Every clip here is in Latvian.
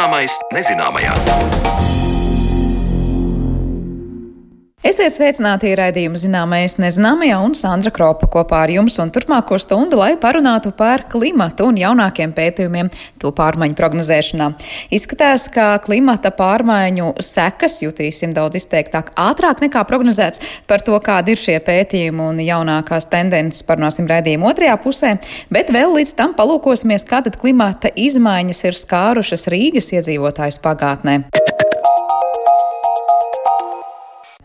Zināmais nezināmajā. Esiet sveicināti raidījuma zināmais nezināmajā un Sandra Kropa kopā ar jums un turpmāko stundu, lai parunātu par klimatu un jaunākiem pētījumiem to pārmaiņu prognozēšanā. Izskatās, ka klimata pārmaiņu sekas jutīsim daudz izteiktāk ātrāk nekā prognozēts. Par to, kādi ir šie pētījumi un jaunākās tendences parunāsim raidījuma otrajā pusē, bet vēl līdz tam palūkosimies, kā tad klimata izmaiņas ir skārušas Rīgas iedzīvotājus pagātnē.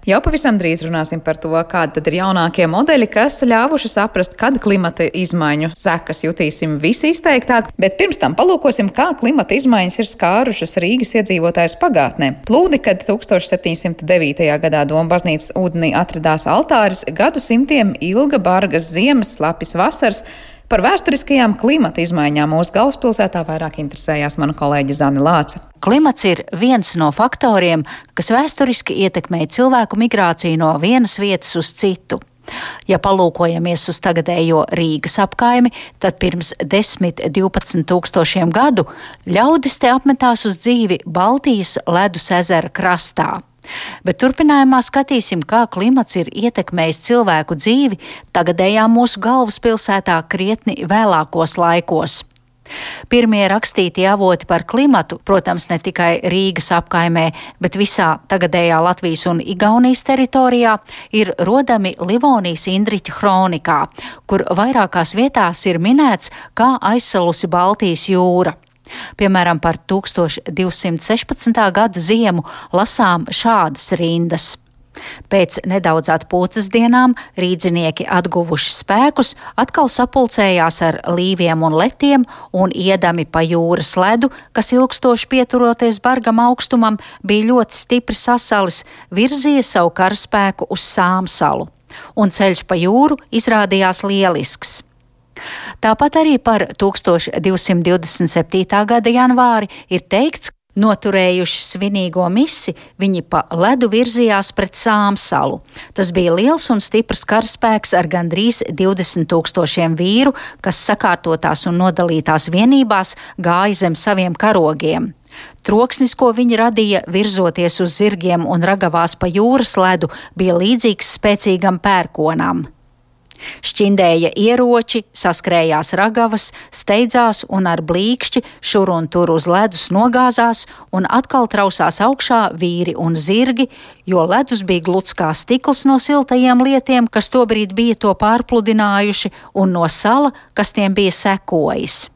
Jau pavisam drīz runāsim par to, kādi tad ir jaunākie modeļi, kas ļāvuši saprast, kad klimata izmaiņu sekas jutīsim visi izteiktāk, bet pirms tam palūkosim, kā klimata izmaiņas ir skārušas Rīgas iedzīvotājus pagātnē. Plūdi, kad 1709. gadā Doma baznīcas ūdenī atradās altāris, gadsimtiem ilga bargas ziemas, slapjas vasaras, Par vēsturiskajām klimata izmaiņām mūsu galvaspilsētā vairāk interesējās mana kolēģe Zana Lāce. Klimats ir viens no faktoriem, kas vēsturiski ietekmēja cilvēku migrāciju no vienas vietas uz citu. Ja palūkojamies uz tagadējo Rīgas apkaimi, tad pirms 10-12 tūkstošiem gadu ļaudis te apmetās uz dzīvi Baltijas ledus ezera krastā. Bet turpinājumā skatīsim, kā klimats ir ietekmējis cilvēku dzīvi tagadējā mūsu galvaspilsētā krietni vēlākos laikos. Pirmie rakstītie avoti par klimatu, protams, ne tikai Rīgas apkaimē, bet visā tagadējā Latvijas un Igaunijas teritorijā, ir rodami Livonijas Indriķa kronikā, kur vairākās vietās ir minēts, kā aizsalusi Baltijas jūra. Piemēram, par 1216. gada ziemu lasām šādas rindas. Pēc nedaudz atpūtas dienām rīdzinieki atguvuši spēkus, atkal sapulcējās ar līviem un letiem un iedami pa jūras ledu, kas ilgstoši pieturoties bargam augstumam, bija ļoti stipri sasalis, virzīja savu karaspēku uz Sāmsalu, un ceļš pa jūru izrādījās lielisks. Tāpat arī par 1227. gada janvāri ir teikts, Noturējuši svinīgo misi, viņi pa ledu virzījās pret Sāmsalu. Tas bija liels un stiprs karaspēks ar gandrīz 20 tūkstošiem vīru, kas sakārtotās un nodalītās vienībās gāja zem saviem karogiem. Troksnis, ko viņi radīja, virzoties uz zirgiem un ragavās pa jūras ledu, bija līdzīgs spēcīgam pērkonam. Šķindēja ieroči, saskrējās ragavas, steidzās un ar blīkšķi šur un tur uz ledus nogāzās un atkal trausās augšā vīri un zirgi, jo ledus bija gluds kā stikls no siltajiem lietiem, kas tobrīd bija to pārpludinājuši, un no sala, kas tiem bija sekojis.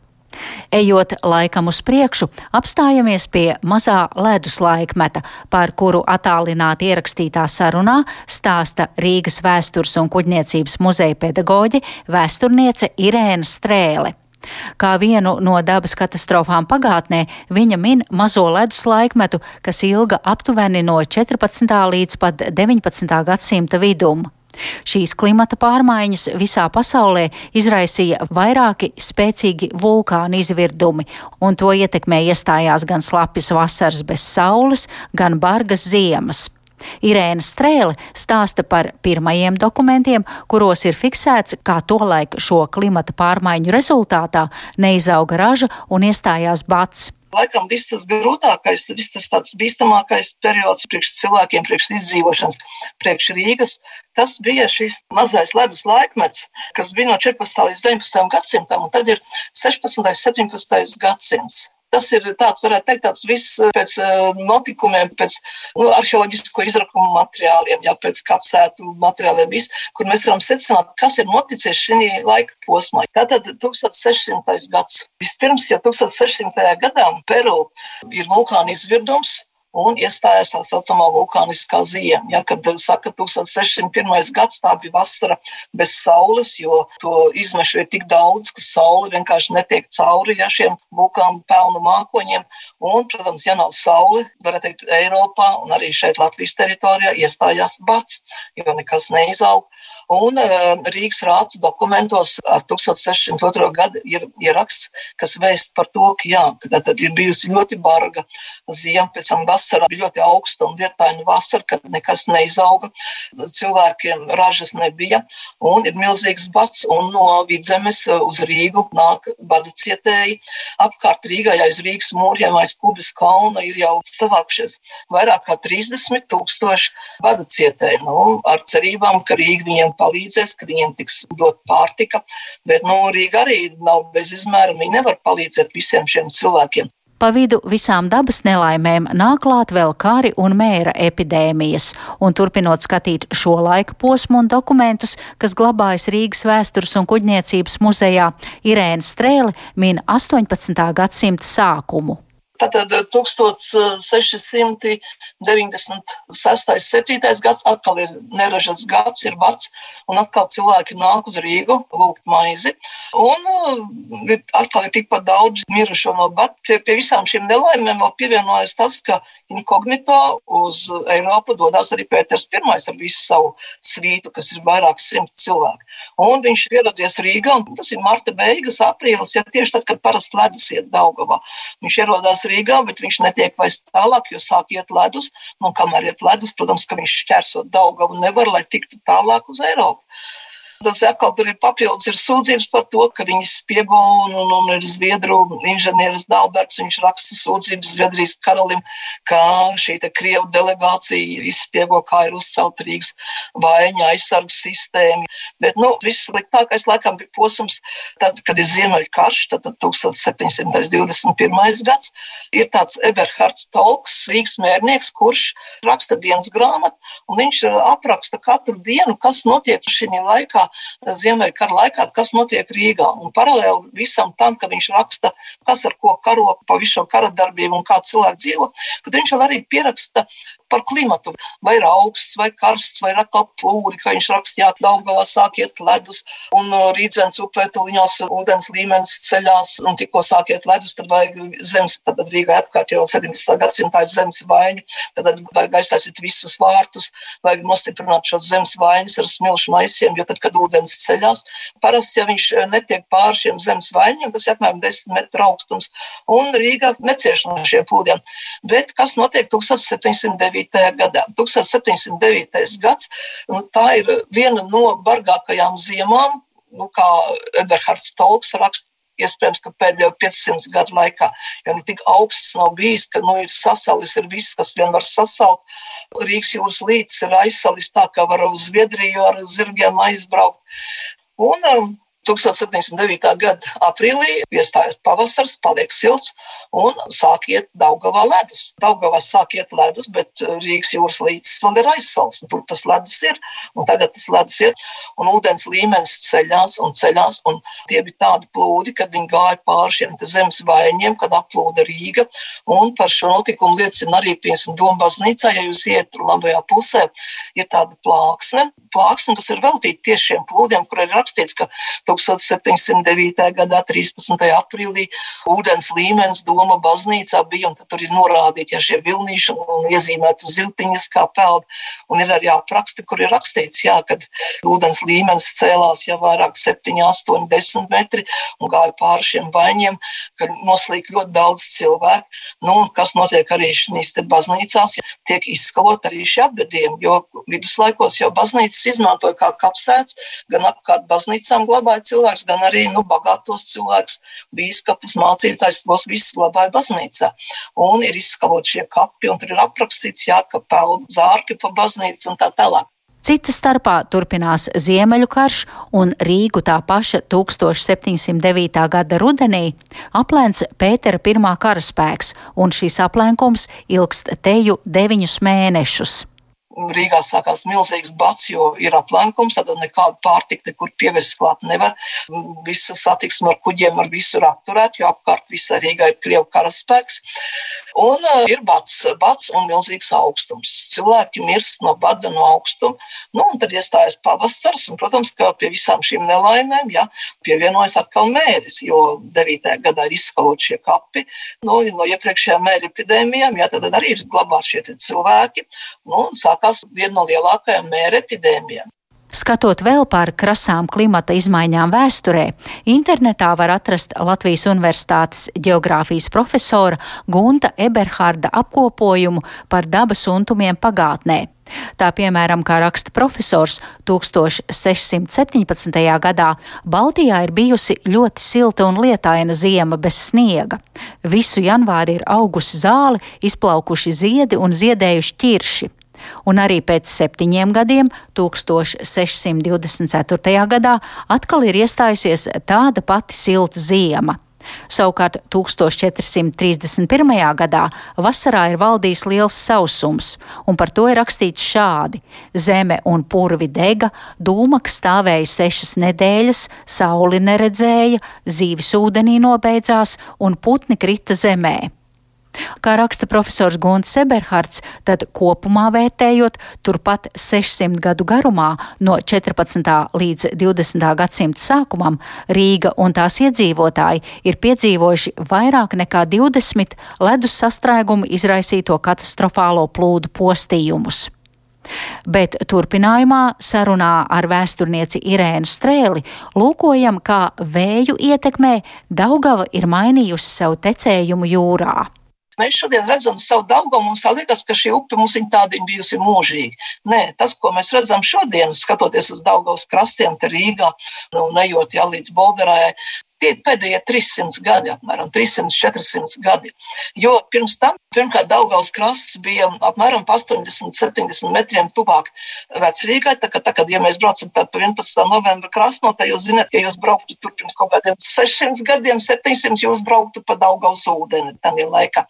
Ejot laikam uz priekšu, apstājamies pie mazā ledus laikmeta, par kuru attālināti ierakstītā sarunā stāsta Rīgas vēstures un kuģniecības muzeja pedagoģe vēsturniece Irēna Strēle. Kā vienu no dabas katastrofām pagātnē, viņa min mazo ledus laikmetu, kas ilga aptuveni no 14. līdz pat 19. gadsimta vidum. Šīs klimata pārmaiņas visā pasaulē izraisīja vairāki spēcīgi vulkānu izvirdumi, un to ietekmē iestājās gan slapjas vasaras bez saules, gan bargas ziemas. Irēna Strēle stāsta par pirmajiem dokumentiem, kuros ir fiksēts, kā tolaik šo klimata pārmaiņu rezultātā neizauga raža un iestājās bats. Laikam viss tas grūtākais, viss tas tāds bīstamākais periods priekš cilvēkiem, priekš izdzīvošanas, priekš Rīgas, tas bija šis mazais ledus laikmets, kas bija no 14. līdz 19. gadsimtam, un tad ir 16. un 17. gadsimts. Tas ir tāds, varētu teikt, tāds viss eh, pēc eh, notikumiem, pēc nu, arheoloģisko izrakumu materiāliem, jā, pēc kapsētu materiāliem, viss, kur mēs varam secināt, kas ir noticis šī laika posmā. Tātad 1600. gads. Vispirms, jau 1600. gadā Peru ir vulkāna izvirdums, un iestājās tā saucamā vulkāniskā ziema. Ja, kad saka 1601. gads, tā bija vasara bez saules, jo to izmešu ir tik daudz, ka saule vienkārši netiek cauri ja, šiem vulkānu pelnu mākoņiem. Un, protams, ja nav saule, varētu teikt, Eiropā un arī šeit Latvijas teritorijā iestājās bats, jo nekas neizaug. Un Rīgas rāds dokumentos ar 1602. gadu ir ieraksts, kas vēst par to, ka jā, tad ir bijusi ļoti barga ziema, pēc tam vasarā bija ļoti augsta un lietaina vasara, kad nekas neizauga, cilvēkiem ražas nebija un ir milzīgs bats un no vidzemes uz Rīgu nāk bada cietēji. Apkārt Rīgai aiz Rīgas mūriem, aiz Kubas kalna ir jau savākšies vairāk kā 30 tūkstoši bada cietēji. Nu, ar cerībām, ka Rīga viņiem palīdzēs, ka viņiem tiks dot pārtika, bet nu, Rīga arī nav bez izmēra, viņi nevar palīdzēt visiem šiem cilvēkiem. Pa vidu visām dabas nelaimēm nāk klāt vēl kari un mēra epidēmijas, un turpinot skatīt šo laika posmu un dokumentus, kas glabājas Rīgas vēstures un kuģniecības muzejā, Irēna Strēle min 18. gadsimta sākumu. Tātad 1696. 7. gads atkal ir neražas gads, ir bats, un atkal cilvēki nāk uz Rīgu lūgt maizi. Un uh, atkal ir tikpat daudz mirušo no bata. Pie, pie visām šīm nelaimēm vēl pievienojas tas, ka inkognito uz Eiropu dodas arī Pēters I ar visu savu svītu, kas ir vairākas simts cilvēku. Un viņš ieradies Rīgā, un tas ir marta beigas, aprīlis, ja tieši tad, kad parasti ledus iet Daugavā. Viņš ierodās Rīgā, bet viņš netiek vairs tālāk, jo sāk iet ledus. Nu, kamēr iet ledus, protams, ka viņš šķērsot Daugavu nevar, lai tiktu tālāk uz Eiropu. Tas atkal tur ir papildus ir sūdzības par to, ka viņi spiego un, un, un ir Zviedru inženieris Dalberts. Viņš raksta sūdzības Zviedrijas karalim, ka šī Krievu delegācija izspiego, kā ir uzcelt Rīgas vaiņa aizsargas sistēma. Bet nu, viss sliktākais laikam bija posms, tad, kad ir Ziemeļkarš, tad 1721. gads, ir tāds Eberhards Tolks, Rīgas mērnieks, kurš raksta dienas grāmatu, un viņš apraksta katru dienu, kas notiek šī laikā Ziemeļkara laikā, kas notiek Rīgā. Un paralēli visam tam, ka viņš raksta, kas ar ko karo pa visu šo kara darbību un kā cilvēki dzīvo, bet viņš vēl arī pieraksta par klimatu. Vai ir augsts, vai karsts, vai atkal plūdi, kā viņš rakstīja, Daugavā sāk iet ledus, un uh, Rīdzens upē tuviņās ūdens līmenis ceļās, un tikko sāk iet ledus, tad vajag zemes, tad Rīgā apkārt jau 17. gadsimtā ir zemes vaiņu, tad vajag aiztaisīt visus vārtus, vajag nostiprināt šos zemes vaiņas ar smilšu maisiem, jo tad, kad ūdens ceļās, parasti, ja viņš uh, netiek pāri šiem zemes vaiņiem, tas ir apmēram 10 metru augstums, un Rīgā necieš no šiem plūdiem. Bet kas notiek 1709. 1709. gadā. 1709. gads nu, tā ir viena no bargākajām ziemām, nu, kā Eberhards Tolks raksta. Iespējams, ka pēdējo 500 gadu laikā jau nu, tik augsts nav bijis, ka nu, ir sasalis ir viss, kas vien var sasalt. Rīgas jūras līcis ir aizsalis tā, ka var uz Zviedriju ar zirgiem aizbraukt. Un, um, 1709. gada aprīlī iestājas pavasaris, paliek silts un sāk iet Daugavā ledus. Daugavā sāk iet ledus, bet uh, Rīgas jūras līcis vēl ir aizsals. Tur tas ledus ir, un tagad tas ledus ir, un ūdens līmenis ceļās un ceļās, un tie bija tādi plūdi, kad viņi gāja pāri šiem zemes vaiņiem, kad aplūda Rīga, un par šo notikumu liecina arī, piemēram, Doma baznīcā, ja jūs iet labajā pusē, ir tāda plāksne, plāksne, kas ir veltīta tieši šiem plūdiem, kur ir rakstīts, ka 1709. gadā, 13. aprīlī, ūdens līmenis Doma baznīcā bija, un tur ir norādīti ja, šie vilnīši un iezīmētas ziltiņas kā peld. Un ir arī apraksti, kur ir rakstīts, jā, kad ūdens līmenis cēlās jau vairāk 7, 8, 10 metri un gāja pāri šiem vaņiem, kad noslīk ļoti daudz cilvēku. Nu, kas notiek arī šīs baznīcās, ja tiek izskalot arī šie apbedījumi, jo viduslaikos jau baznīcas izmantoja kā kapsēts, gan apkārt baznīcām glabāja glabāja cilvēks, gan arī nu, bagātos cilvēkus, biskupus, mācītājus, tos visus glabāja baznīcā. Un ir izskalot šie kapi, un tur ir aprakstīts, jā, ka peld zārki pa baznīcu un tā tālāk. Cita starpā turpinās Ziemeļu karš, un Rīgu tā paša 1709. gada rudenī aplēns Pētera I karaspēks, un šīs aplēkums ilgst teju deviņus mēnešus. Rīgā sākās milzīgs bats, jo ir aplenkums, tad nekādu pārtiku nekur pievest klāt nevar. Visa satiksme ar kuģiem ar visur apturēt, jo apkārt visai Rīgai ir Krievu karaspēks. Un uh, ir bats, bats un milzīgs augstums. Cilvēki mirst no bada, no augstuma. Nu, un tad iestājas pavasaris, un, protams, ka pie visām šīm nelaimēm ja, pievienojas atkal mēris, jo 9. gadā ir izskalot šie kapi. Nu, no iepriekšējām mēri epidēmijām, ja, tad arī ir glabāti šie cilvēki. Nu, sākās viena no lielākajām mēra epidēmijām. Skatot vēl par krasām klimata izmaiņām vēsturē, internetā var atrast Latvijas Universitātes geogrāfijas profesora Gunta Eberharda apkopojumu par dabas untumiem pagātnē. Tā piemēram, kā raksta profesors, 1617. gadā Baltijā ir bijusi ļoti silta un lietaina ziema bez sniega. Visu janvāri ir augusi zāli, izplaukuši ziedi un ziedējuši ķirši un arī pēc septiņiem gadiem, 1624. gadā, atkal ir iestājusies tāda pati silta ziema. Savukārt 1431. gadā vasarā ir valdījis liels sausums, un par to ir rakstīts šādi: Zeme un purvi dega, dūmaka stāvēja sešas nedēļas, sauli neredzēja, zīves ūdenī nobeidzās un putni krita zemē. Kā raksta profesors Gunts Seberhards, tad kopumā vērtējot turpat 600 gadu garumā, no 14. līdz 20. gadsimta sākumam, Rīga un tās iedzīvotāji ir piedzīvojuši vairāk nekā 20 ledus sastrēgumu izraisīto katastrofālo plūdu postījumus. Bet turpinājumā sarunā ar vēsturnieci Irēnu Strēli lūkojam, kā vēju ietekmē Daugava ir mainījusi savu tecējumu jūrā. Mēs šodien redzam savu daudzgumu, mums tā liekas, ka šī upe mums ir tāda bijusi mūžīga. Nē, tas, ko mēs redzam šodien, skatoties uz Daugavas krastiem, te Rīgā, nu, nejot jā, līdz Bolderai, Tie pēdējie 300 gadi, apmēram 300, 400 gadi. Jo pirms tam, pirmkārt, Daugaus krasts bija apmēram 80, 70 metriem tuvāk vecrīgai. Tā kā, tā, kad, ja mēs braucam pa 11. novembra krastu, no tā jūs zināt, ja jūs brauktu tur pirms kaut kādiem 600 gadiem, 700, jūs brauktu pa Daugaus ūdeni tam ir laikā.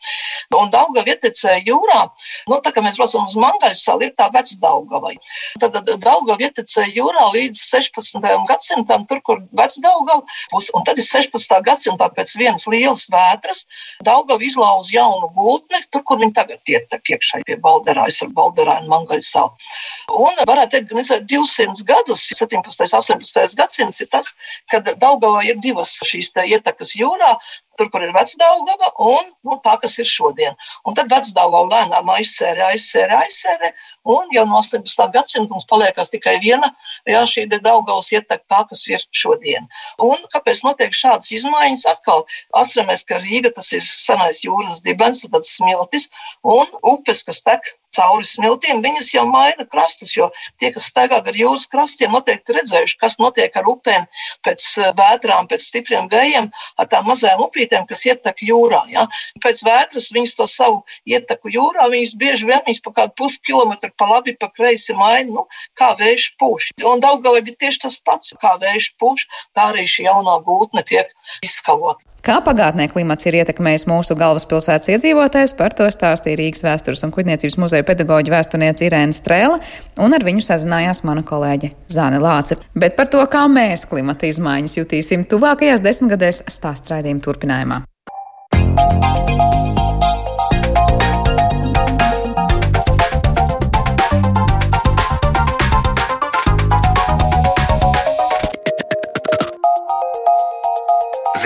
Un Daugava ietecēja jūrā, nu, tā kā mēs braucam uz Mangaļas salu, ir tā vec Daugavai. Tad Daugava ietecēja jūrā līdz 16. gadsimtam, tur, kur vec Daugava būs. Un tad ir 16. gadsimtā pēc vienas lielas vētras Daugava izlauza jaunu gultni, tur, kur viņi tagad ietek iekšā pie Balderājas ar Balderāju Mangaļu salu. Un varētu teikt, ka 200 gadus, 17. un 18. gadsimts ir tas, kad Daugavā ir divas šīs ietekas jūrā, tur, kur ir vecdaugava, un nu, tā, kas ir šodien. Un tad vecdaugava lēnām aizsērē, aizsērē, aizsērē, un jau no 18. gadsimta mums paliekas tikai viena, jā, šī daugavas ietek tā, kas ir šodien. Un kāpēc notiek šādas izmaiņas? Atkal atceramies, ka Rīga tas ir senais jūras dibens, tad smiltis, un upes, kas tek cauri smiltīm, viņas jau maina krastus. Jo tie, kas staigā gar jūras krastiem, noteikti redzējuši, kas notiek ar upēm pēc eh, vētrām, pēc stipriem vējiem, ar tām mazām upītēm, kas ietek jūrā. Ja? Pēc vētras viņas to savu ieteku jūrā, viņas bieži vien viņas pa kādu puskilometru pa labi, pa kreisi maina, nu, kā vējš pūš. Un Daugavai bija tieši tas pats, kā vējš pūš, tā arī šī jaunā gūtne tiek izskalota. Kā pagātnē klimats ir ietekmējis mūsu galvaspilsētas iedzīvotājs, par to stāstīja Rīgas vēstures un kuģniecības muzeja pedagoģa vēsturniece Irēna Strēla, un ar viņu sazinājās mana kolēģe Zāne Lāce. Bet par to, kā mēs klimata izmaiņas jutīsim tuvākajās desmitgadēs, stāsts raidījuma turpinājumā.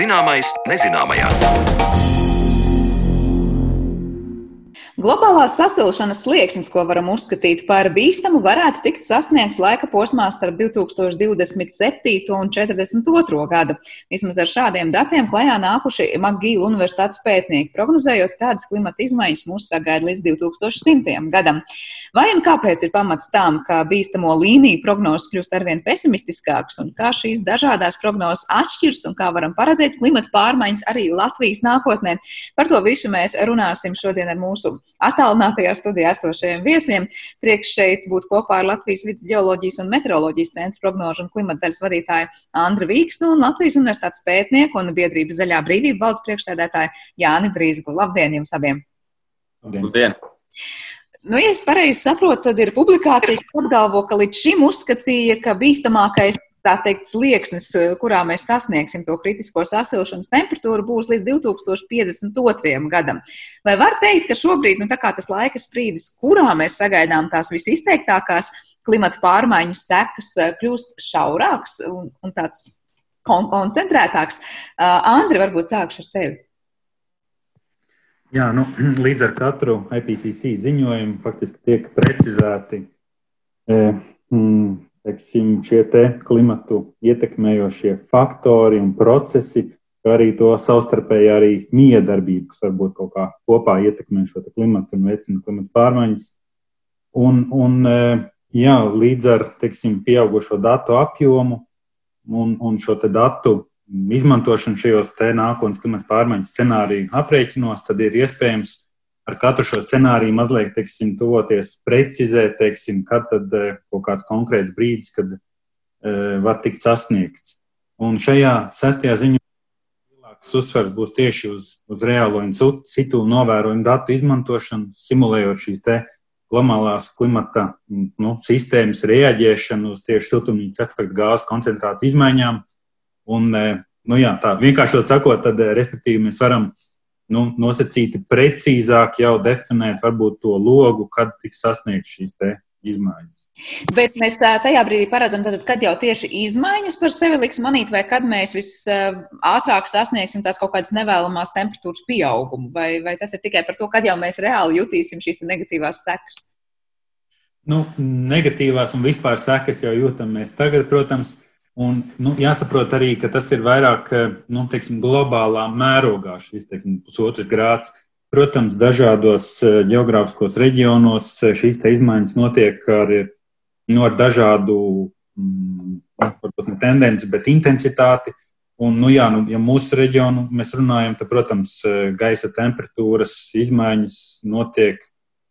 Zināmais nezināmajā. Globālās sasilšanas slieksnis, ko varam uzskatīt par bīstamu, varētu tikt sasniegts laika posmā starp 2027. un 42. gadu. Vismaz ar šādiem datiem klajā nākuši Magīla universitātes pētnieki, prognozējot, kādas klimata izmaiņas mūs sagaida līdz 2100. gadam. Vai un kāpēc ir pamats tam, ka bīstamo līniju prognozes kļūst arvien pesimistiskākas un kā šīs dažādās prognozes atšķiras un kā varam paredzēt klimata pārmaiņas arī Latvijas nākotnē? Par to visu mēs runāsim šodien ar mūsu attālinātajā studijā esošajiem viesiem. Priekš šeit būt kopā ar Latvijas vidus geoloģijas un meteoroloģijas centra prognožu un klimata daļas vadītāju Andru Vīkstu un Latvijas universitātes pētnieku un biedrības zaļā brīvība valsts priekšsēdētāju Jāni Brīzgu. Labdien jums abiem! Labdien! Nu, ja es pareizi saprotu, tad ir publikācija, kas apgalvo, ka līdz šim uzskatīja, ka bīstamākais tā teikt, slieksnis, eh, kurā mēs sasniegsim to kritisko sasilšanas temperatūru, būs līdz 2052. gadam. Vai var teikt, ka šobrīd nu, tas laika sprīdis, kurā mēs sagaidām tās visizteiktākās klimata pārmaiņu sekas, eh, kļūst šaurāks un, un tāds kon koncentrētāks? Uh, Andri, varbūt sākšu ar tevi. Jā, nu, līdz ar katru IPCC ziņojumu faktiski tiek precizēti. E, mm, teiksim, šie te klimatu ietekmējošie faktori un procesi, kā arī to savstarpēji arī miedarbību, kas varbūt kaut kā kopā ietekmē šo klimatu un veicina klimatu pārmaiņas. Un, un, jā, līdz ar teiksim, pieaugušo datu apjomu un, un šo datu izmantošanu šajos nākotnes klimata pārmaiņu scenāriju aprēķinos, tad ir iespējams ar katru šo scenāriju mazliet teiksim, tuvoties, precizēt, teiksim, kad tad eh, kaut kāds konkrēts brīdis, kad uh, var tikt sasniegts. Un šajā sestajā ziņā lielāks uzsvers būs tieši uz, uz reālo citu novērojumu datu izmantošanu, simulējot šīs te globālās klimata nu, sistēmas reaģēšanu uz tieši siltumnīca efekta gāzes koncentrācijas izmaiņām. Un, eh, nu, jā, tā vienkāršot sakot, tad, respektīvi, mēs varam uh, nu, nosacīti precīzāk jau definēt varbūt to logu, kad tiks sasniegts šīs izmaiņas. Bet mēs tajā brīdī paredzam, tad, kad jau tieši izmaiņas par sevi liks manīt, vai kad mēs visātrāk sasniegsim tās kaut kādas nevēlamās temperatūras pieaugumu, vai, vai tas ir tikai par to, kad jau mēs reāli jutīsim šīs negatīvās sekas? Nu, negatīvās un vispār sekas jau jūtam mēs tagad, protams. Un, nu, jāsaprot arī, ka tas ir vairāk eh, nu, teiksim, globālā mērogā, šis teiksim, pusotrs grāds. Protams, dažādos eh, geogrāfiskos reģionos eh, šīs izmaiņas notiek ar, nu, ar dažādu mm, tendenci, bet intensitāti. Un, nu, jā, nu, ja mūsu reģionu mēs runājam, tad, protams, gaisa temperatūras izmaiņas notiek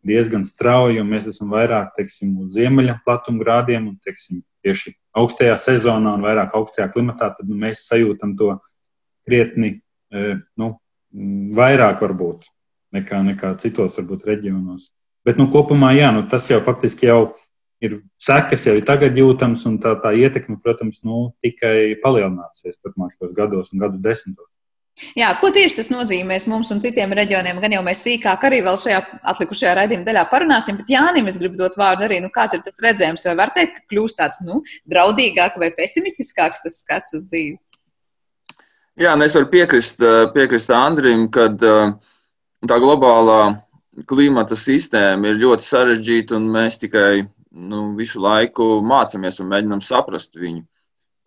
diezgan strauji, un mēs esam vairāk teiksim, uz ziemeļa platuma grādiem un teiksim, tieši augstajā sezonā un vairāk augstajā klimatā, tad nu, mēs sajūtam to krietni e, nu, vairāk varbūt nekā, nekā citos varbūt, reģionos. Bet nu, kopumā jā, nu, tas jau faktiski jau ir sekas, jau ir tagad jūtams, un tā, tā ietekme, protams, nu, tikai palielināsies turpmākajos gados un gadu desmitos. Jā, ko tieši tas nozīmēs mums un citiem reģioniem? Gan jau mēs sīkāk arī vēl šajā atlikušajā raidījuma daļā parunāsim, bet Jānim es gribu dot vārdu arī, nu, kāds ir tas redzējums, vai var teikt, ka kļūst tāds, nu, draudīgāk vai pesimistiskāks tas skats uz dzīvi? Jā, nu es varu piekrist, eh, piekrist Andrim, ka eh, tā globālā klimata sistēma ir ļoti sarežģīta un mēs tikai nu, visu laiku mācāmies un mēģinām saprast viņu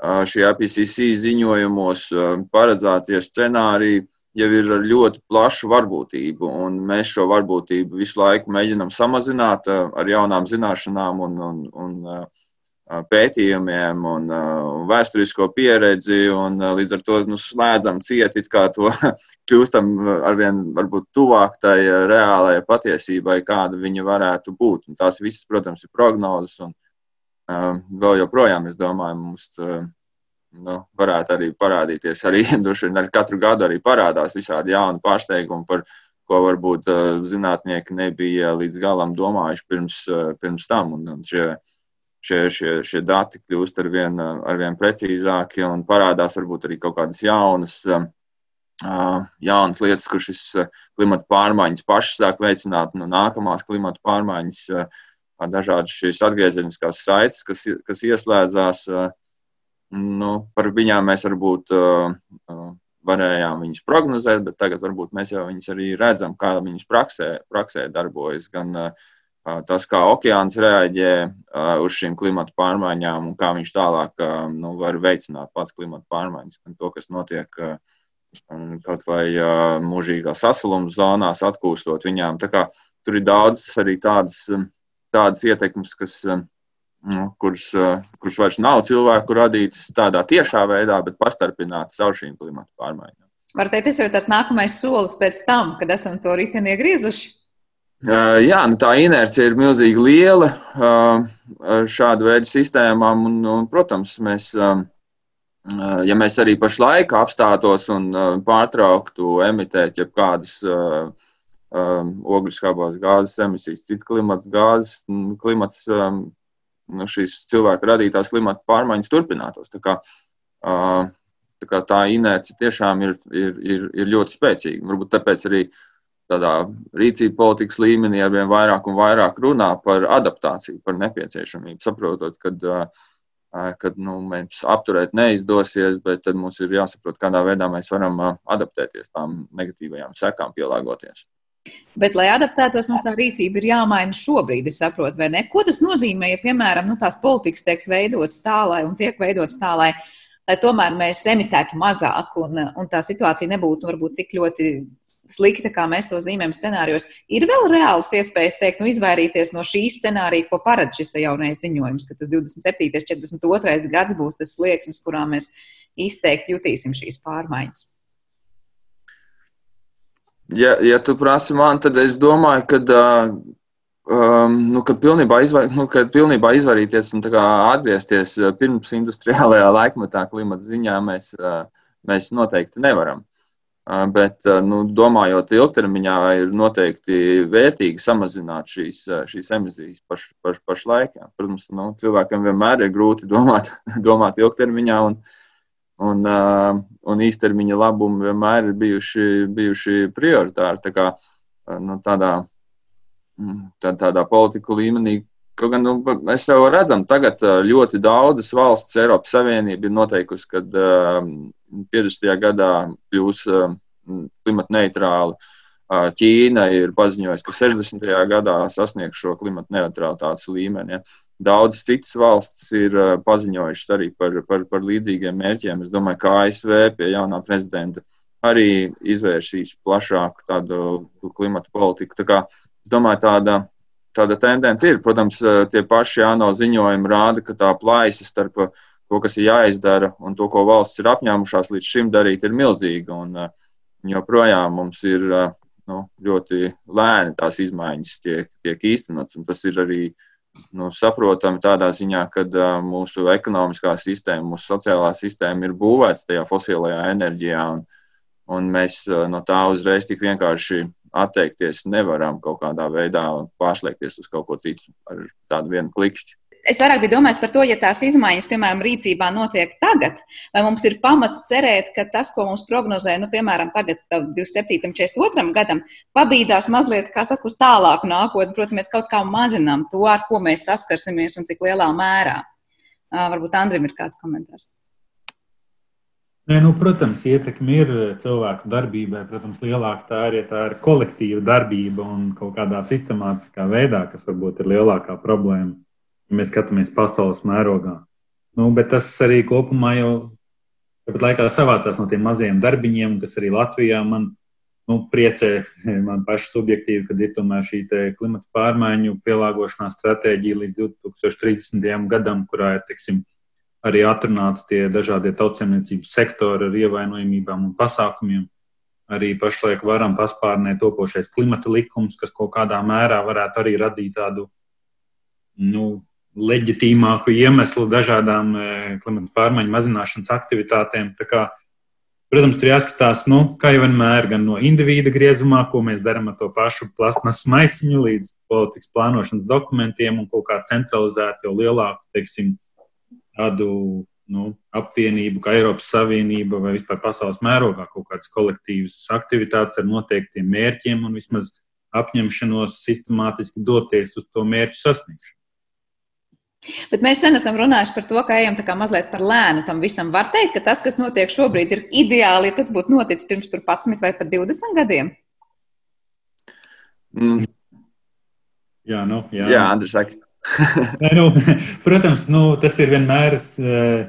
šie IPCC ziņojumos paredzētie scenāriji jau ir ar ļoti plašu varbūtību, un mēs šo varbūtību visu laiku mēģinām samazināt ar jaunām zināšanām un, un, un pētījumiem un vēsturisko pieredzi, un līdz ar to nu, slēdzam cieti, kā to kļūstam arvien varbūt tuvāk tai reālajai patiesībai, kāda viņa varētu būt. Un tās visas, protams, ir prognozes, un vēl joprojām, es domāju, mums nu, varētu arī parādīties. Arī ar katru gadu arī parādās visādi jauni pārsteigumi, par ko varbūt zinātnieki nebija līdz galam domājuši pirms, pirms tam. Un, un šie, šie, šie, šie dati kļūst ar vien, ar vien precīzāki un parādās varbūt arī kaut kādas jaunas. Jaunas lietas, kur šis klimata pārmaiņas pašas sāk veicināt, no nākamās klimata pārmaiņas uh, dažādas šīs atgriezeniskās saites, kas, kas ieslēdzās. Nu, par viņām mēs varbūt varējām viņus prognozēt, bet tagad varbūt mēs jau viņus arī redzam, kā viņas praksē, praksē darbojas. Gan tas, kā okeāns reaģē uz šīm klimatu pārmaiņām un kā viņš tālāk nu, var veicināt pats klimatu pārmaiņas, gan to, kas notiek kaut vai mūžīgā sasaluma zonās, atkūstot viņām. Kā tur ir daudz arī tādas tādas ietekmes, kas, um, nu, kuras, uh, kuras vairs nav cilvēku radītas tādā tiešā veidā, bet pastarpinātas caur šīm klimatu pārmaiņām. Var teikt, tas jau ir tas nākamais solis pēc tam, kad esam to riteni iegriezuši. Uh, jā, nu tā inercija ir milzīgi liela uh, šāda veida sistēmām. Un, un, protams, mēs, um, ja mēs arī pašlaik apstātos un pārtrauktu emitēt jebkādas um, ogļuskābās gāzes emisijas, citu klimata gāzes, klimats, um, nu, šīs cilvēku radītās klimata pārmaiņas turpinātos. Tā kā, uh, tā, kā tā inerce tiešām ir, ir, ir, ir ļoti spēcīga. Varbūt tāpēc arī tādā rīcība politikas līmenī ar vien vairāk un vairāk runā par adaptāciju, par nepieciešamību, saprotot, ka uh, kad nu, mums apturēt neizdosies, bet tad mums ir jāsaprot, kādā veidā mēs varam adaptēties tām negatīvajām sekām, pielāgoties. Bet, lai adaptētos, mums tā rīcība ir jāmaina šobrīd, es saprotu, vai ne? Ko tas nozīmē, ja, piemēram, nu, tās politikas tiek veidotas tā, lai, un tiek veidotas tā, lai, lai tomēr mēs emitētu mazāk, un, un tā situācija nebūtu varbūt tik ļoti slikta, kā mēs to zīmējam scenārijos. Ir vēl reāls iespējas teikt, nu, izvairīties no šī scenārija, ko paredz šis jaunais ziņojums, ka tas 27. un 42. gads būs tas slieksnis, kurā mēs izteikti jutīsim šīs pārmaiņas. Ja, ja tu prasi man, tad es domāju, ka, um, nu, ka pilnībā, izvar, nu, ka pilnībā izvairīties un atgriezties pirms industriālajā laikmetā klimata ziņā mēs, mēs noteikti nevaram. Bet, nu, domājot ilgtermiņā, ir noteikti vērtīgi samazināt šīs, šīs emisijas paš, paš, pašlaik. Protams, nu, cilvēkam vienmēr ir grūti domāt, domāt ilgtermiņā. Un, uh, un, uh, un īstermiņa labumi vienmēr ir bijuši, bijuši prioritāri. Tā kā, nu, tādā, mm, tā, tādā politiku līmenī, Kaut gan nu, mēs jau redzam, tagad ļoti daudzas valsts Eiropas Savienība ir noteikusi, ka uh, 50. gadā kļūs uh, klimata neitrāli. Uh, Ķīna ir paziņojusi, ka 60. gadā sasniegs šo klimata neutralitātes līmeni. Ja. Daudzas citas valstis ir uh, paziņojušas arī par, par, par līdzīgiem mērķiem. Es domāju, ka ASV pie jaunā prezidenta arī izvērsīs plašāku tādu klimatu politiku. Tā kā, es domāju, tāda, tāda tendence ir. Protams, uh, tie paši ANO ziņojumi rāda, ka tā plaisa starp to, kas ir jāizdara, un to, ko valsts ir apņēmušās līdz šim darīt, ir milzīga. Un, joprojām mums ir nu, ļoti lēni tās izmaiņas tiek, tiek īstenotas. Tas ir arī uh, nu, saprotami tādā ziņā, ka uh, mūsu ekonomiskā sistēma, mūsu sociālā sistēma ir būvēta tajā fosilajā enerģijā, un, un mēs uh, no tā uzreiz tik vienkārši atteikties nevaram kaut kādā veidā pārslēgties uz kaut ko citu ar tādu vienu klikšķi es vairāk biju domājis par to, ja tās izmaiņas, piemēram, rīcībā notiek tagad, vai mums ir pamats cerēt, ka tas, ko mums prognozē, nu, piemēram, tagad, 27. un 42. gadam, pabīdās mazliet, kā saka, uz tālāku nākotni. Protams, mēs kaut kā mazinām to, ar ko mēs saskarsimies un cik lielā mērā. Varbūt Andrim ir kāds komentārs. Nē, nu, protams, ietekme ir cilvēku darbībai. Protams, lielāka tā ir, ja tā ir kolektīva darbība un kaut kādā sistemātiskā veidā, kas varbūt ir lielākā problēma ja mēs skatāmies pasaules mērogā. Nu, bet tas arī kopumā jau tāpat laikā savācās no tiem maziem darbiņiem, kas arī Latvijā man nu, priecē, man paši subjektīvi, kad ir tomēr šī klimata pārmaiņu pielāgošanās stratēģija līdz 2030. gadam, kurā ir teiksim, arī atrunāti tie dažādie tautsēmniecības sektori ar ievainojumībām un pasākumiem. Arī pašlaik varam paspārnēt topošais klimata likums, kas kaut kādā mērā varētu arī radīt tādu nu, leģitīmāku iemeslu dažādām e, klimata pārmaiņu mazināšanas aktivitātēm. Kā, protams, tur jāskatās, nu, kā jau vienmēr, gan no indivīda griezumā, ko mēs darām ar to pašu plasmas maisiņu, līdz politikas plānošanas dokumentiem un kaut kā centralizēt jau lielāku, teiksim, tādu nu, apvienību, kā Eiropas Savienība vai vispār pasaules mērogā kaut kādas kolektīvas aktivitātes ar noteiktiem mērķiem un vismaz apņemšanos sistemātiski doties uz to mērķu sasniegšanu. Bet mēs sen esam runājuši par to, ka ejam mazliet par lēnu tam visam. Var teikt, ka tas, kas notiek šobrīd, ir ideāli, ja tas būtu noticis pirms 11 vai pat 20 gadiem. Mm. Jā, nu, jā. jā Andris, saka. Nē, nu, protams, nu, tas ir vienmēr uh,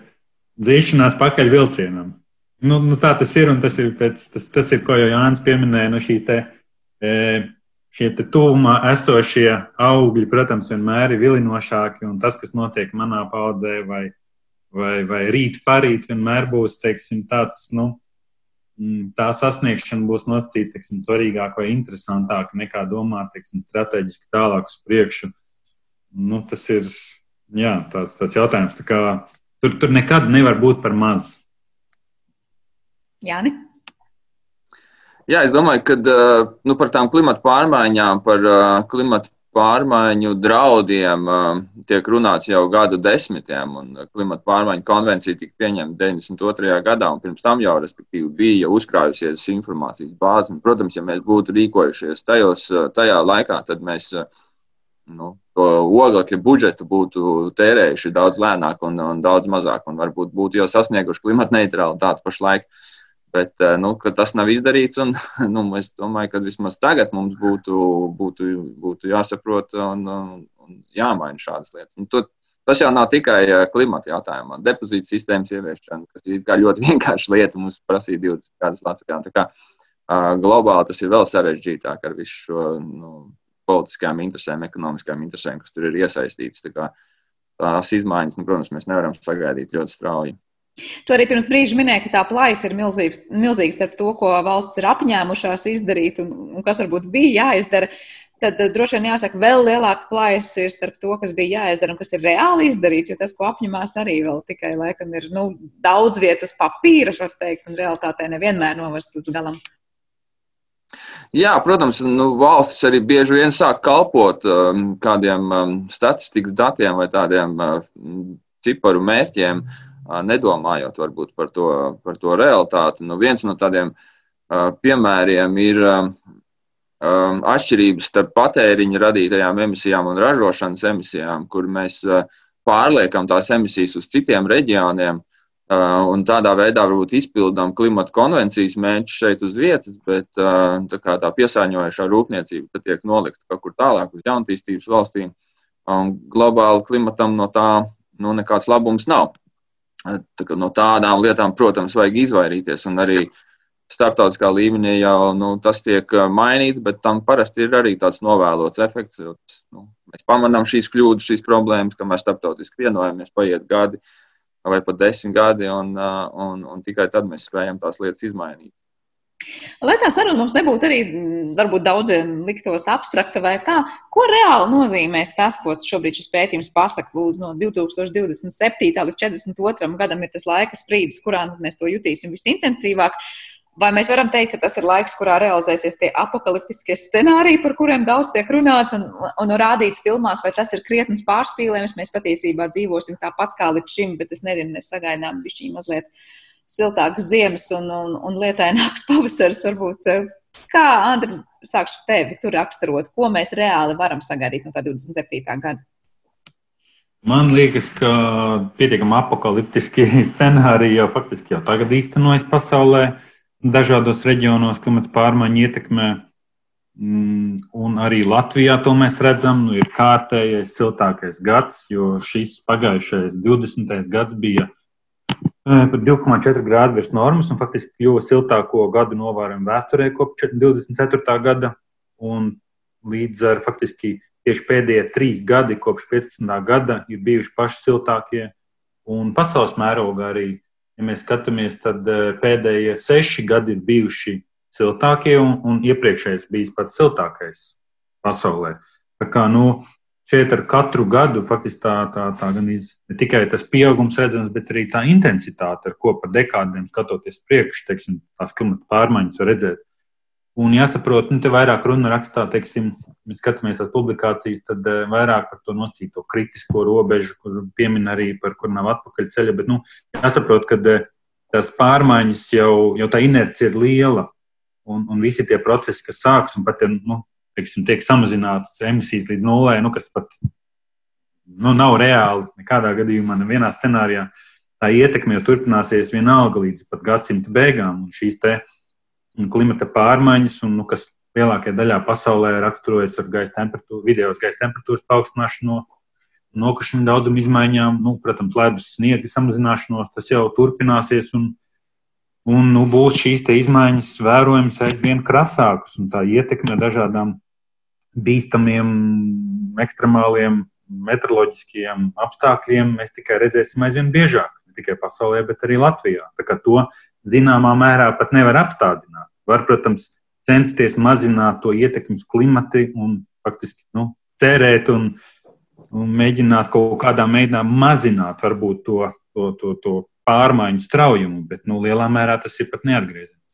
dzīšanās pakaļ vilcienam. Nu, nu, tā tas ir, un tas ir, pēc, tas, tas ir ko jau Jānis pieminēja, nu, šī te, uh, šie tuvumā esošie augļi, protams, vienmēr ir vilinošāki. Un tas, kas notiek manā paudzē, vai, vai, vai rīt, parīt, vienmēr būs teiksim, tāds. Nu, mm, Tā sasniegšana būs nosacīta svarīgāka vai interesantāka nekā domāt teiksim, strateģiski tālāk uz priekšu. Nu, tas ir jā, tāds, tāds jautājums. Tā kā, tur, tur nekad nevar būt par maz. Jāni? Jā, es domāju, ka nu, par tām klimatu pārmaiņām, par klimatu pārmaiņu draudiem tiek runāts jau gadu desmitiem. Klimata pārmaiņu konvencija tika pieņemta 92. gadā, un pirms tam jau bija uzkrājusies informācijas bāze. Un, protams, ja mēs būtu rīkojušies tajos, tajā laikā, tad mēs nu, to oglekļa budžetu būtu tērējuši daudz lēnāk un, un daudz mazāk, un varbūt būtu jau sasnieguši klimata neutralitāti pašlaik. Bet nu, tas nav izdarīts. Un, nu, es domāju, ka vismaz tagad mums būtu, būtu, būtu jāsaprot un, un jāmaina šādas lietas. Nu, to, tas jau nav tikai klimata jautājumā. Depozīta sistēmas ieviešana, kas ir ļoti vienkārša lieta, mums prasīja 20 gadus Latvijā. Globāli tas ir vēl sarežģītāk ar visu šo nu, politiskajām interesēm, ekonomiskajām interesēm, kas tur ir iesaistītas. Tā tās izmaiņas, nu, protams, mēs nevaram sagaidīt ļoti strauji. Tu arī pirms brīža minēji, ka tā plājas ir milzīgs, milzīgs starp to, ko valsts ir apņēmušās izdarīt un, un kas varbūt bija jāizdara. Tad droši vien jāsaka, vēl lielāka plājas ir starp to, kas bija jāizdara un kas ir reāli izdarīts. Jo tas, ko apņemās, arī vēl tikai laikam ir nu, daudz vietas papīra, var teikt, un realitātē nevienmēr novest līdz galam. Jā, protams, nu, valstis arī bieži vien sāk kalpot um, kādiem um, statistikas datiem vai tādiem uh, ciparu mērķiem, uh, nedomājot varbūt par to, par to realitāti. Nu, viens no tādiem piemēriem ir atšķirības starp patēriņa radītajām emisijām un ražošanas emisijām, kur mēs pārliekam tās emisijas uz citiem reģioniem. Un tādā veidā varbūt izpildām klimata konvencijas mērķus šeit uz vietas, bet tā, tā piesārņojošā rūpniecība tiek nolikta kaut kur tālāk uz jaunatīstības valstīm. Un globāli klimatam no tā nu, nekāds labums nav. Tā, no tādām lietām, protams, vajag izvairīties. Un arī starptautiskā līmenī jau nu, tas tiek mainīts, bet tam parasti ir arī tāds novēlots efekts. Jo, nu, mēs pamanām šīs kļūdas, šīs problēmas, kamēr starptautiski vienojamies, paiet gadi. Vai pat desmit gadi, un, uh, un, un tikai tad mēs spējam tās lietas izmainīt. Lai tā saruna mums nebūtu arī mm, varbūt daudziem liktos abstrakta vai kā, ko reāli nozīmēs tas, ko šobrīd šis pētījums pasaka, lūdzu, no 2027. līdz 42. gadam ir tas laika sprīdis, kurā mēs to jutīsim visintensīvāk. Vai mēs varam teikt, ka tas ir laiks, kurā realizēsies tie apakaliptiskie scenāriji, par kuriem daudz tiek runāts un, un rādīts filmās, vai tas ir krietnes pārspīlējums? Mēs patiesībā dzīvosim tāpat kā līdz šim, bet es nezinu, mēs sagaidām bišķī mazliet siltākas ziemas un, un, un lietaināks pavasaris. Varbūt. Kā, Andri, sākšu ar tevi tur raksturot, ko mēs reāli varam sagaidīt no tā 27. gada? Man liekas, ka pietiekami apakaliptiski scenāriji jau faktiski jau tagad īstenojas pasaulē. Dažādos reģionos klimata pārmaiņu ietekmē. Mm, un arī Latvijā to mēs redzam, nu, ir kārtējais siltākais gads, jo šis pagājušais 20. gads bija pat 2,4 grādi virs normas, un faktiski kļuva siltāko gadu novērojam vēsturē kopš 24. gada. Un līdz ar faktiski tieši pēdējie trīs gadi kopš 15. gada ir bijuši paši siltākie, un pasaules mērogā arī ja mēs skatāmies, tad pēdējie seši gadi ir bijuši siltākie, un, un iepriekšējais bijis pats siltākais pasaulē. Tā kā, nu, šeit ar katru gadu faktiski tā, tā, tā gan iz, ne tikai tas pieaugums redzams, bet arī tā intensitāte, ar ko pa dekādiem skatoties priekš, teiksim, tās klimata pārmaiņas var redzēt. Un jāsaprot, nu, te vairāk runa rakstā, teiksim, mēs skatāmies tās publikācijas, tad eh, vairāk par to nosīto kritisko robežu, kur piemin arī par kur nav atpakaļ ceļa. Bet nu, jāsaprot, ka eh, tās pārmaiņas jau, jau tā inercija ir liela. Un, un visi tie procesi, kas sākas un pat nu, teiksim, tiek samazināts emisijas līdz nulē, nu, kas pat nu, nav reāli nekādā gadījumā, nevienā scenārijā. Tā ietekme jau turpināsies vienalga līdz pat gadsimta beigām. Un šīs te, klimata pārmaiņas, un, nu, kas lielākajā daļā pasaulē raksturojas ar gaisa temperatūru, vidējos gaisa temperatūras paaugstināšanu, nokušanu daudzumu izmaiņām, nu, protams, ledus sniega samazināšanos, tas jau turpināsies. Un, un nu, būs šīs izmaiņas vērojamas aizvien krasākas, un tā ietekme dažādām bīstamiem, ekstremāliem meteoroloģiskiem apstākļiem mēs tikai redzēsim aizvien biežāk. Ne tikai pasaulē, bet arī Latvijā. Tā kā to zināmā mērā pat nevar apstādināt. Var, protams, censties mazināt to ietekmi uz klimatu un faktiski nu, cerēt un, un mēģināt kaut kādā veidā mazināt varbūt to, to, to, to pārmaiņu straujumu, bet nu, lielā mērā tas ir pat neatgriezīgs.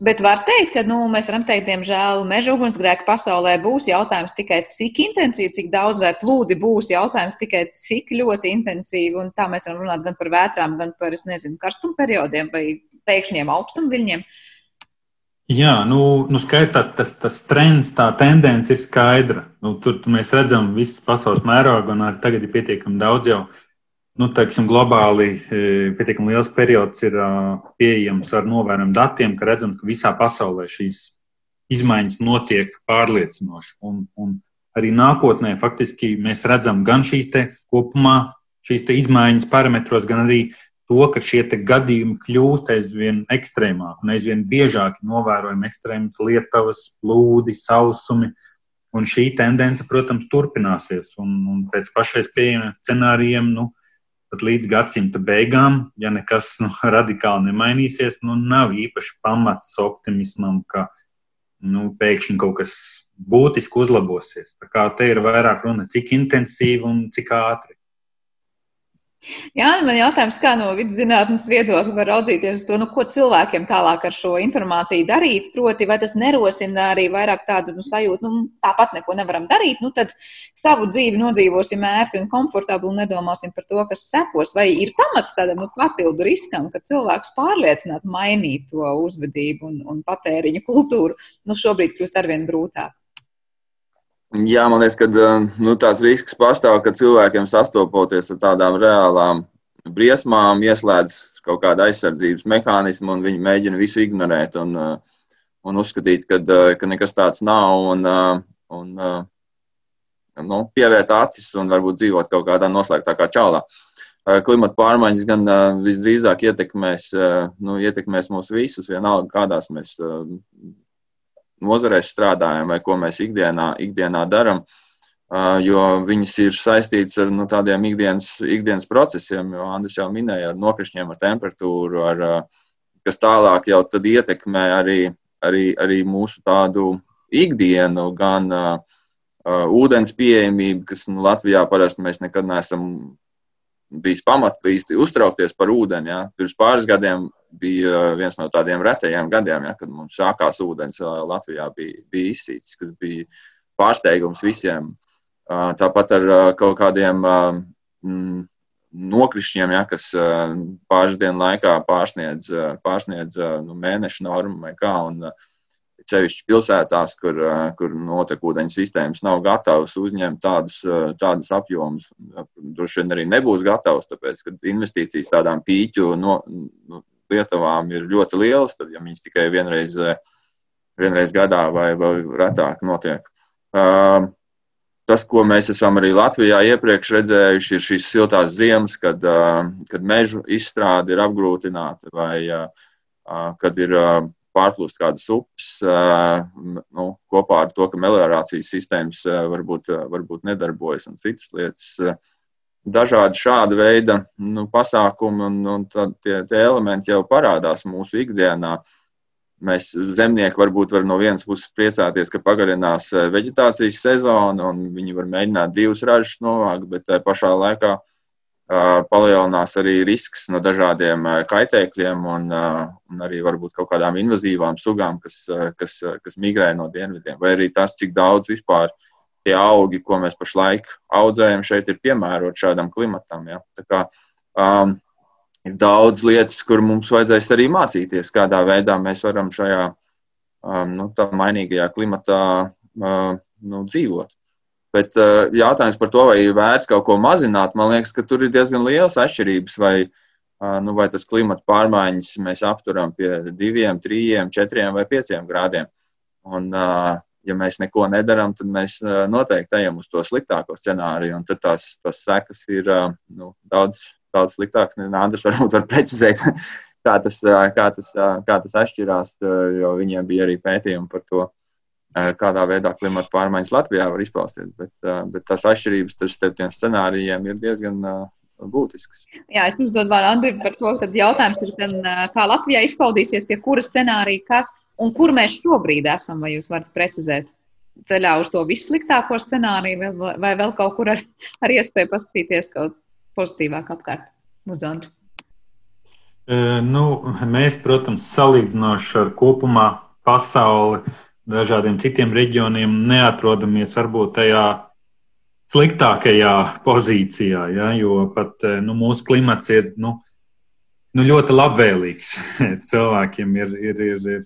Bet var teikt, ka nu, mēs varam teikt, diemžēl, meža ugunsgrēka pasaulē būs jautājums tikai cik intensīvi, cik daudz vai plūdi būs jautājums tikai cik ļoti intensīvi. Un tā mēs varam runāt gan par vētrām, gan par, es nezinu, karstuma periodiem vai pēkšņiem augstumviļņiem. Jā, nu, nu skaitā, tas, tas trends, tā tendence ir skaidra. Nu, tur, mēs redzam visas pasaules mērogu, un arī tagad ir pietiekami daudz jau nu, teiksim, globāli e, pietiekami liels periods ir pieejams ar novērojumu datiem, ka redzam, ka visā pasaulē šīs izmaiņas notiek pārliecinoši. Un, un arī nākotnē faktiski mēs redzam gan šīs kopumā, šīs izmaiņas parametros, gan arī to, ka šie gadījumi kļūst aizvien ekstrēmāki un aizvien biežāk novērojami ekstrēmas lietavas, plūdi, sausumi. Un šī tendence, protams, turpināsies. Un, un pēc pašais pieejamiem scenārijiem, nu, pat līdz gadsimta beigām, ja nekas nu, radikāli nemainīsies, nu, nav īpaši pamats optimismam, ka nu, pēkšņi kaut kas būtiski uzlabosies. Tā kā te ir vairāk runa, cik intensīvi un cik ātri. Jā, man jautājums, kā no viduszinātnes viedokļa var raudzīties uz to, nu, ko cilvēkiem tālāk ar šo informāciju darīt. Proti, vai tas nerosina arī vairāk tādu nu, sajūtu, nu, tāpat neko nevaram darīt, nu, tad savu dzīvi nodzīvosim ērti un komfortabli un nedomāsim par to, kas sekos. Vai ir pamats tādam nu, papildu riskam, ka cilvēks pārliecināt mainīt to uzvedību un, un patēriņu kultūru, nu, šobrīd kļūst arvien grūtāk. Jā, man liekas, ka nu, tāds risks pastāv, ka cilvēkiem sastopoties ar tādām reālām briesmām, ieslēdz kaut kāda aizsardzības mehānisma, un viņi mēģina visu ignorēt un, un uzskatīt, ka, ka nekas tāds nav, un, un nu, pievērt acis un varbūt dzīvot kaut kādā noslēgtākā čālā. Klimata pārmaiņas gan visdrīzāk ietekmēs, nu, ietekmēs mūs visus, vienalga kādās mēs nozarēs strādājam vai ko mēs ikdienā, ikdienā darām. Jo viņas ir saistītas ar nu, tādiem ikdienas, ikdienas procesiem, jo Andris jau minēja, ar nokrišņiem, ar temperatūru, ar, kas tālāk jau ietekmē arī, arī, arī mūsu tādu ikdienu, gan uh, ūdens pieejamību, kas nu, Latvijā parasti mēs nekad neesam bijis pamats īsti uztraukties par ūdeni. Ja. Pirms pāris gadiem bija viens no tādiem retajiem gadiem, ja, kad mums sākās ūdens Latvijā, bija, bija izsīts, kas bija pārsteigums visiem. Tāpat ar kaut kādiem mm, nokrišņiem, ja, kas pāris dienu laikā pārsniedz, pārsniedz nu, mēneša normu vai kā. Un, Cevišķi pilsētās, kur, kur notekūdeņu sistēmas nav gatavas uzņemt tādus, tādus apjomus. Droši vien arī nebūs gatavs, tāpēc, ka investīcijas tādām pīķu no, nu, lietavām ir ļoti lielas, tad, ja viņas tikai vienreiz, vienreiz gadā vai, vai retāk notiek. Tas, ko mēs esam arī Latvijā iepriekš redzējuši, ir šīs siltās ziemas, kad, kad mežu izstrāde ir apgrūtināta vai kad ir pārplūst kādas upes, nu, kopā ar to, ka meliorācijas sistēmas varbūt, varbūt nedarbojas un citas lietas. Dažādi šāda veida nu, pasākumi un, un tie, tie elementi jau parādās mūsu ikdienā. Mēs zemnieki varbūt var no vienas puses priecāties, ka pagarinās vegetācijas sezona un viņi var mēģināt divus ražus novākt, bet tajā pašā laikā uh, palielinās arī risks no dažādiem kaitēkļiem un, un arī varbūt kaut kādām invazīvām sugām, kas, kas, kas migrē no dienvidiem, vai arī tas, cik daudz vispār tie augi, ko mēs pašlaik audzējam, šeit ir piemērot šādam klimatam. Ja? Tā kā, um, ir daudz lietas, kur mums vajadzēs arī mācīties, kādā veidā mēs varam šajā um, nu, mainīgajā klimatā uh, nu, dzīvot. Bet uh, jautājums par to, vai ir vērts kaut ko mazināt, man liekas, ka tur ir diezgan liels atšķirības. Vai, uh, nu, vai tas klimata pārmaiņas mēs apturam pie diviem, trījiem, četriem vai pieciem grādiem. Un, uh, ja mēs neko nedarām, tad mēs noteikti ejam uz to sliktāko scenāriju. Un tad tās, tās sekas ir nu, daudz, daudz sliktākas. Andris varbūt var precizēt, kā tas, kā tas, kā tas atšķirās, jo viņiem bija arī pētījumi par to. Kādā veidā klimata pārmaiņas Latvijā var izpausties. Bet, bet tās atšķirības starp tiem scenārijiem ir diezgan būtisks. Jā, es uzdodu vārdu Andriu par to, ka jautājums ir, gan, kā Latvijā izpaudīsies, pie kura scenārija kas un kur mēs šobrīd esam, vai jūs varat precizēt? Ceļā uz to vissliktāko scenāriju, vai, vēl kaut kur ar, ar iespēju paskatīties kaut pozitīvāk apkārt? Lūdzu, Andri. Nu, mēs, protams, salīdzinoši ar kopumā pasauli dažādiem citiem reģioniem neatrodamies varbūt tajā sliktākajā pozīcijā, ja, jo pat eh, nu, mūsu klimats ir nu, nu, ļoti labvēlīgs. Cilvēkiem ir, ir, ir, ir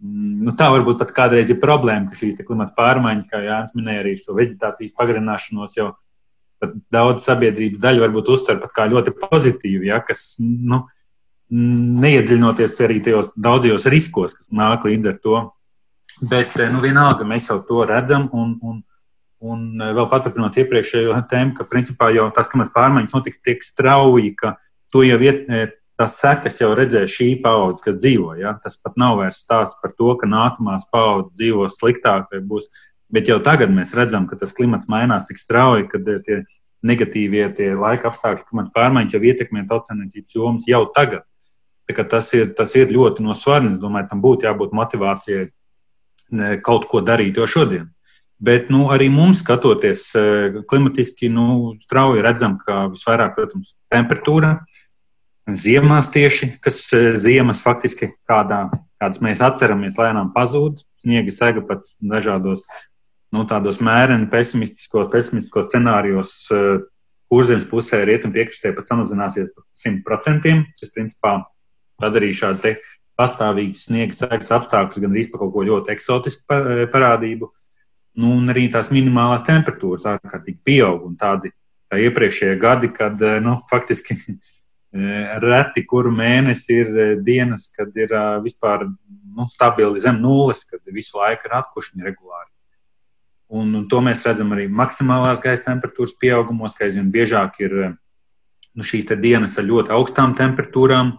nu, tā varbūt pat kādreiz ir problēma, ka šīs klimata pārmaiņas, kā Jānis minēja, arī šo vegetācijas pagarināšanos jau daudz sabiedrības daļu varbūt uztver pat kā ļoti pozitīvu, ja, kas nu, neiedziļinoties arī tajos daudzajos riskos, kas nāk līdz ar to. Bet nu, vienalga mēs jau to redzam. Un, un, un vēl paturpinot iepriekšējo tēmu, ka principā jau tās klimata pārmaiņas notiks tik strauji, ka to jau iet, tās sekas jau redzēs šī paudze, kas dzīvo. Ja? Tas pat nav vairs stāsts par to, ka nākamās paudzes dzīvos sliktāk vai būs Bet jau tagad mēs redzam, ka tas klimats mainās tik strauji, ka tie negatīvie tie laika apstākļi, klimata pārmaiņas jau ietekmē tautsēmniecības jomas jau tagad. Tas ir, tas ir ļoti no svarīgi. Es domāju, tam būtu jābūt motivācijai kaut ko darīt jau šodien. Bet nu, arī mums, skatoties e, klimatiski, nu, strauji redzam, ka visvairāk, protams, temperatūra, ziemās tieši, kas e, ziemas faktiski kādā, kādas mēs atceramies, lēnām pazūd. Sniega sega pat dažādos nu, tādos mēreni pesimistiskos, pesimistiskos scenārijos eh, kurzemes pusē, rietumu piekrastē pat samazināsies par 100%. Tas, principā, padarīja šādu pastāvīgu sniega sekas apstākļus gandrīz par kaut ko ļoti eksotisku eh, parādību. Nu, un arī tās minimālās temperatūras ārkārtīgi pieaug. Tādi kā iepriekšējie gadi, kad nu, faktiski reti kuru mēnesi ir dienas, kad ir vispār nu, stabili zem nulles, kad visu laiku ir atkušņi regulāri. Un, un to mēs redzam arī maksimālās gaisa temperatūras pieaugumos, ka aizvien biežāk ir nu, šīs dienas ar ļoti augstām temperatūrām.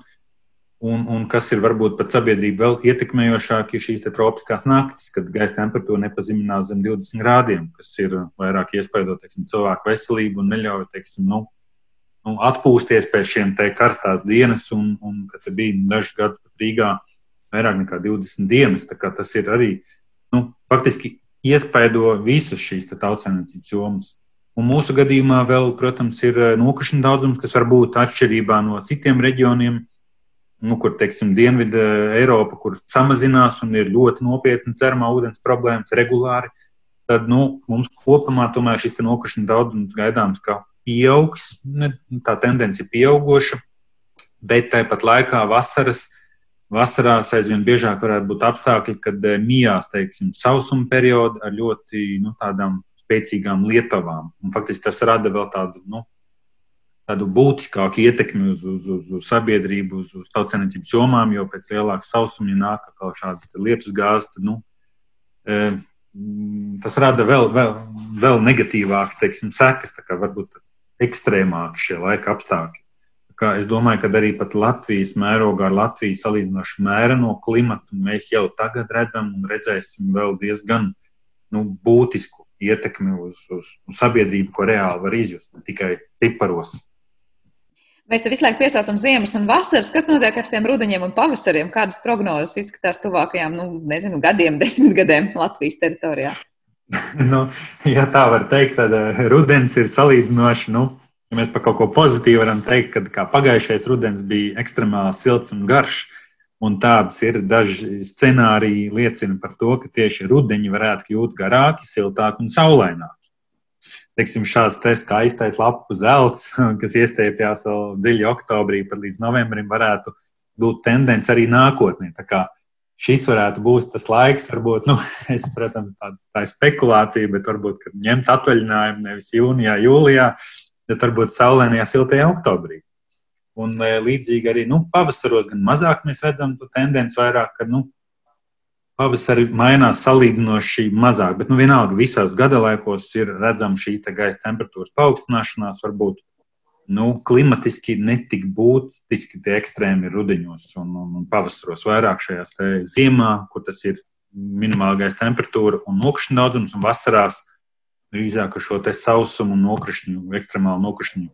Un, un kas ir varbūt pat sabiedrību vēl ietekmējošāk, ir šīs tropiskās naktis, kad gaisa temperatūra nepazeminās zem 20 grādiem, kas ir vairāk teiksim, cilvēku veselību un neļauj teiksim, nu, nu, atpūsties pēc šiem karstās dienas. Un, un kad bija dažus gadus pat Rīgā vairāk nekā 20 dienas, tas ir arī nu, faktiski iespaido visas šīs tautsēmniecības jomas. Un mūsu gadījumā vēl, protams, ir eh, nokrišņu daudzums, kas var būt atšķirībā no citiem reģioniem, nu, kur, teiksim, Dienvidu Eiropa, kur samazinās un ir ļoti nopietnas dzermā ūdens problēmas regulāri. Tad nu, mums kopumā tomēr šis nokrišņu daudzums gaidāms, ka pieaugs, tā tendence ir pieaugoša, bet tāpat laikā vasaras Vasarās aizvien biežāk varētu būt apstākļi, kad eh, mijās teiksim, sausuma periodi ar ļoti nu, tādām spēcīgām lietavām. Un, faktiski tas rada vēl tādu, nu, tādu būtiskāku ietekmi uz, uz, uz, uz sabiedrību, uz, uz tautsēmniecības jomām, jo pēc lielākas sausuma, ja nāk kaut šādas lietus gāzes, tad nu, e, tas rada vēl, vēl, vēl negatīvākas sekas, varbūt ekstrēmāki šie laika apstākļi ka es domāju, ka arī Latvijas mērogā ar Latviju salīdzinoši mēreno klimatu mēs jau tagad redzam un redzēsim vēl diezgan nu, būtisku ietekmi uz, uz, uz sabiedrību, ko reāli var izjust, ne tikai ciparos. Mēs te visu laiku piesaucam ziemas un vasaras. Kas notiek ar tiem rudeniem un pavasariem? Kādas prognozes izskatās tuvākajām, nu, nezinu, gadiem, desmit gadiem Latvijas teritorijā? nu, ja tā var teikt, tad uh, rudens ir salīdzinoši nu, Ja mēs par kaut ko pozitīvu varam teikt, ka pagājušais rudens bija ekstremāli silts un garš, un tāds ir daži scenāriji liecina par to, ka tieši rudeņi varētu kļūt garāki, siltāki un saulaināki. Teiksim, šāds te skaistais lapu zelts, kas iestiepjas vēl dziļi oktobrī, pat līdz novembrim, varētu būt tendence arī nākotnē. Šis varētu būt tas laiks, varbūt, nu, es, protams, tāds, tā ir spekulācija, bet varbūt ņemt atvaļinājumu nevis jūnijā, jūlijā, bet varbūt saulainajā, siltajā oktobrī. Un e, līdzīgi arī nu, pavasaros, gan mazāk mēs redzam to tendenci vairāk, ka nu, pavasarī mainās salīdzinoši mazāk. Bet nu, vienalga, visās gadalaikos ir redzama šī gaisa temperatūras paaugstināšanās, varbūt nu, klimatiski netik būtiski tie ekstrēmi ir rudeņos un, un, un pavasaros, vairāk šajās ziemā, kur tas ir minimāla gaisa temperatūra un nokrišņu daudzums, un vasarās drīzāk ar šo sausumu un nokrišņu, ekstremālu nokrišņu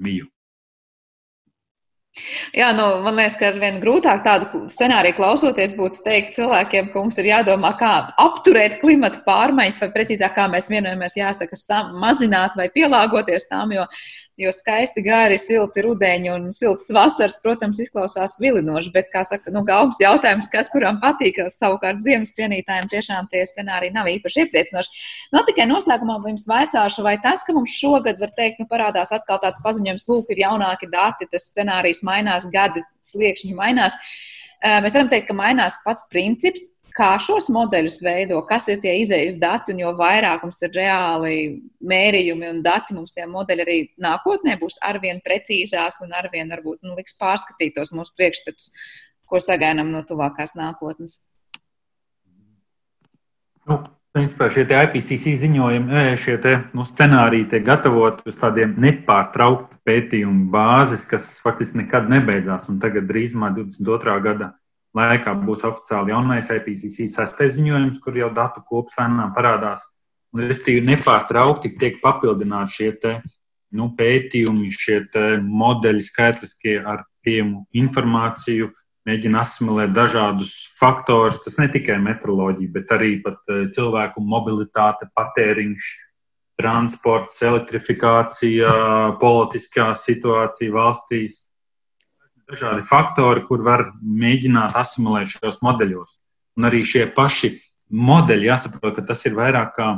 miju. Jā, nu, man liekas, ka ar vien grūtāk tādu scenāriju klausoties būtu teikt cilvēkiem, ka mums ir jādomā, kā apturēt klimata pārmaiņas, vai precīzāk, kā mēs vienojamies, jāsaka, mazināt vai pielāgoties tām, jo Jo skaisti gari, silti rudeņi un siltas vasaras, protams, izklausās vilinoši, bet, kā saka, nu, galvas jautājums, kas kuram patīk, savukārt ziemas cienītājiem tiešām tie scenāriji nav īpaši iepriecinoši. No tikai noslēgumā jums vaicāšu, vai tas, ka mums šogad, var teikt, nu, parādās atkal tāds paziņojums, lūk, ir jaunāki dati, tas scenārijs mainās, gadi sliekšņi mainās. Mēs varam teikt, ka mainās pats princips, kā šos modeļus veido, kas ir tie izējas dati, un jo vairāk mums ir reāli mērījumi un dati, mums tie modeļi arī nākotnē būs arvien precīzāki un arvien varbūt nu, liks pārskatīt tos mūsu priekšstats, ko sagaidām no tuvākās nākotnes. Nu, Principā šie IPCC ziņojumi, šie te, nu, scenāriji tiek gatavoti uz tādiem nepārtrauktu pētījumu bāzes, kas faktiski nekad nebeidzās. Un tagad drīzumā 22. gada laikā būs oficiāli jaunais IPCC sastais ziņojums, kur jau datu kopsainām parādās. Un, restīvi, nepārtraukti tiek papildināti šie te, nu, pētījumi, šie modeļi skaitliskie ar pieejamu informāciju, mēģina asimilēt dažādus faktorus. Tas ne tikai meteoroloģija, bet arī eh, cilvēku mobilitāte, patēriņš, transports, elektrifikācija, politiskā situācija valstīs. Dažādi faktori, kur var mēģināt asimilēt šajos modeļos. Un arī šie paši modeļi, jāsaprot, ka tas ir vairāk kā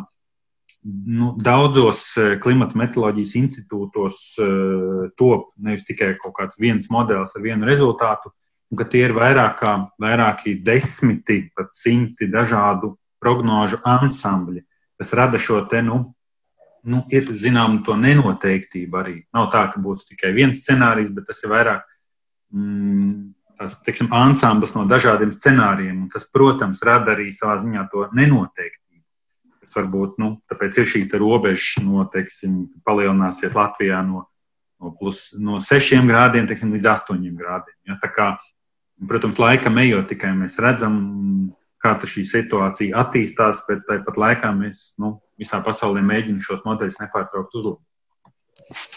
nu, daudzos eh, klimata meteoroloģijas institūtos uh, top nevis tikai kaut kāds viens modelis ar vienu rezultātu, un ka tie ir vairāk kā vairāki desmiti, pat simti dažādu prognožu ansambļi, kas rada šo te, nu, nu ir zinām to nenoteiktību arī. Nav tā, ka būtu tikai viens scenārijs, bet tas ir vairāk tas, teiksim, ansamblis no dažādiem scenārijiem, tas, protams, rada arī savā ziņā to nenoteiktību. Tas varbūt, nu, tāpēc ir šīs robežas, no, teiksim, palielināsies Latvijā no, no, plus, no 6 grādiem teiksim, līdz 8 grādiem. Ja? Kā Protams, laikam ejot, tikai mēs redzam, kā šī situācija attīstās, bet tāpat laikā mēs nu, visā pasaulē mēģinām šos modeļus nepārtraukti uzlabot.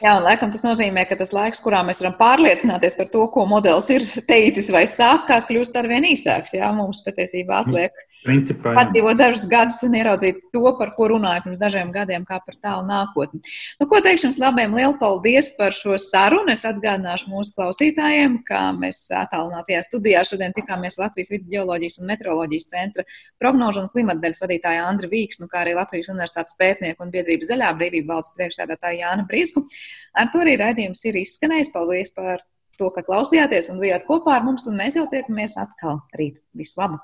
Jā, un laikam tas nozīmē, ka tas laiks, kurā mēs varam pārliecināties par to, ko modelis ir teicis vai sākā, kļūst ar vien īsāks. Jā, mums patiesībā atliek Principā, padzīvot dažus gadus un ieraudzīt to, par ko runāju pirms dažiem gadiem, kā par tālu nākotni. Nu, ko teikšu jums labiem, lielu paldies par šo sarunu. Es atgādināšu mūsu klausītājiem, ka mēs attālinātajā studijā šodien tikāmies Latvijas vidus geoloģijas un meteoroloģijas centra prognožu un klimata daļas vadītāja Andra Vīksnu, kā arī Latvijas universitātes pētnieku un biedrības zaļā brīvība valsts priekšsēdētāja Jāna Brīsku. Ar to arī raidījums ir izskanējis. Paldies par to, ka klausījāties un bijāt kopā ar mums, un mēs jau tiekamies atkal rīt. Visu labu!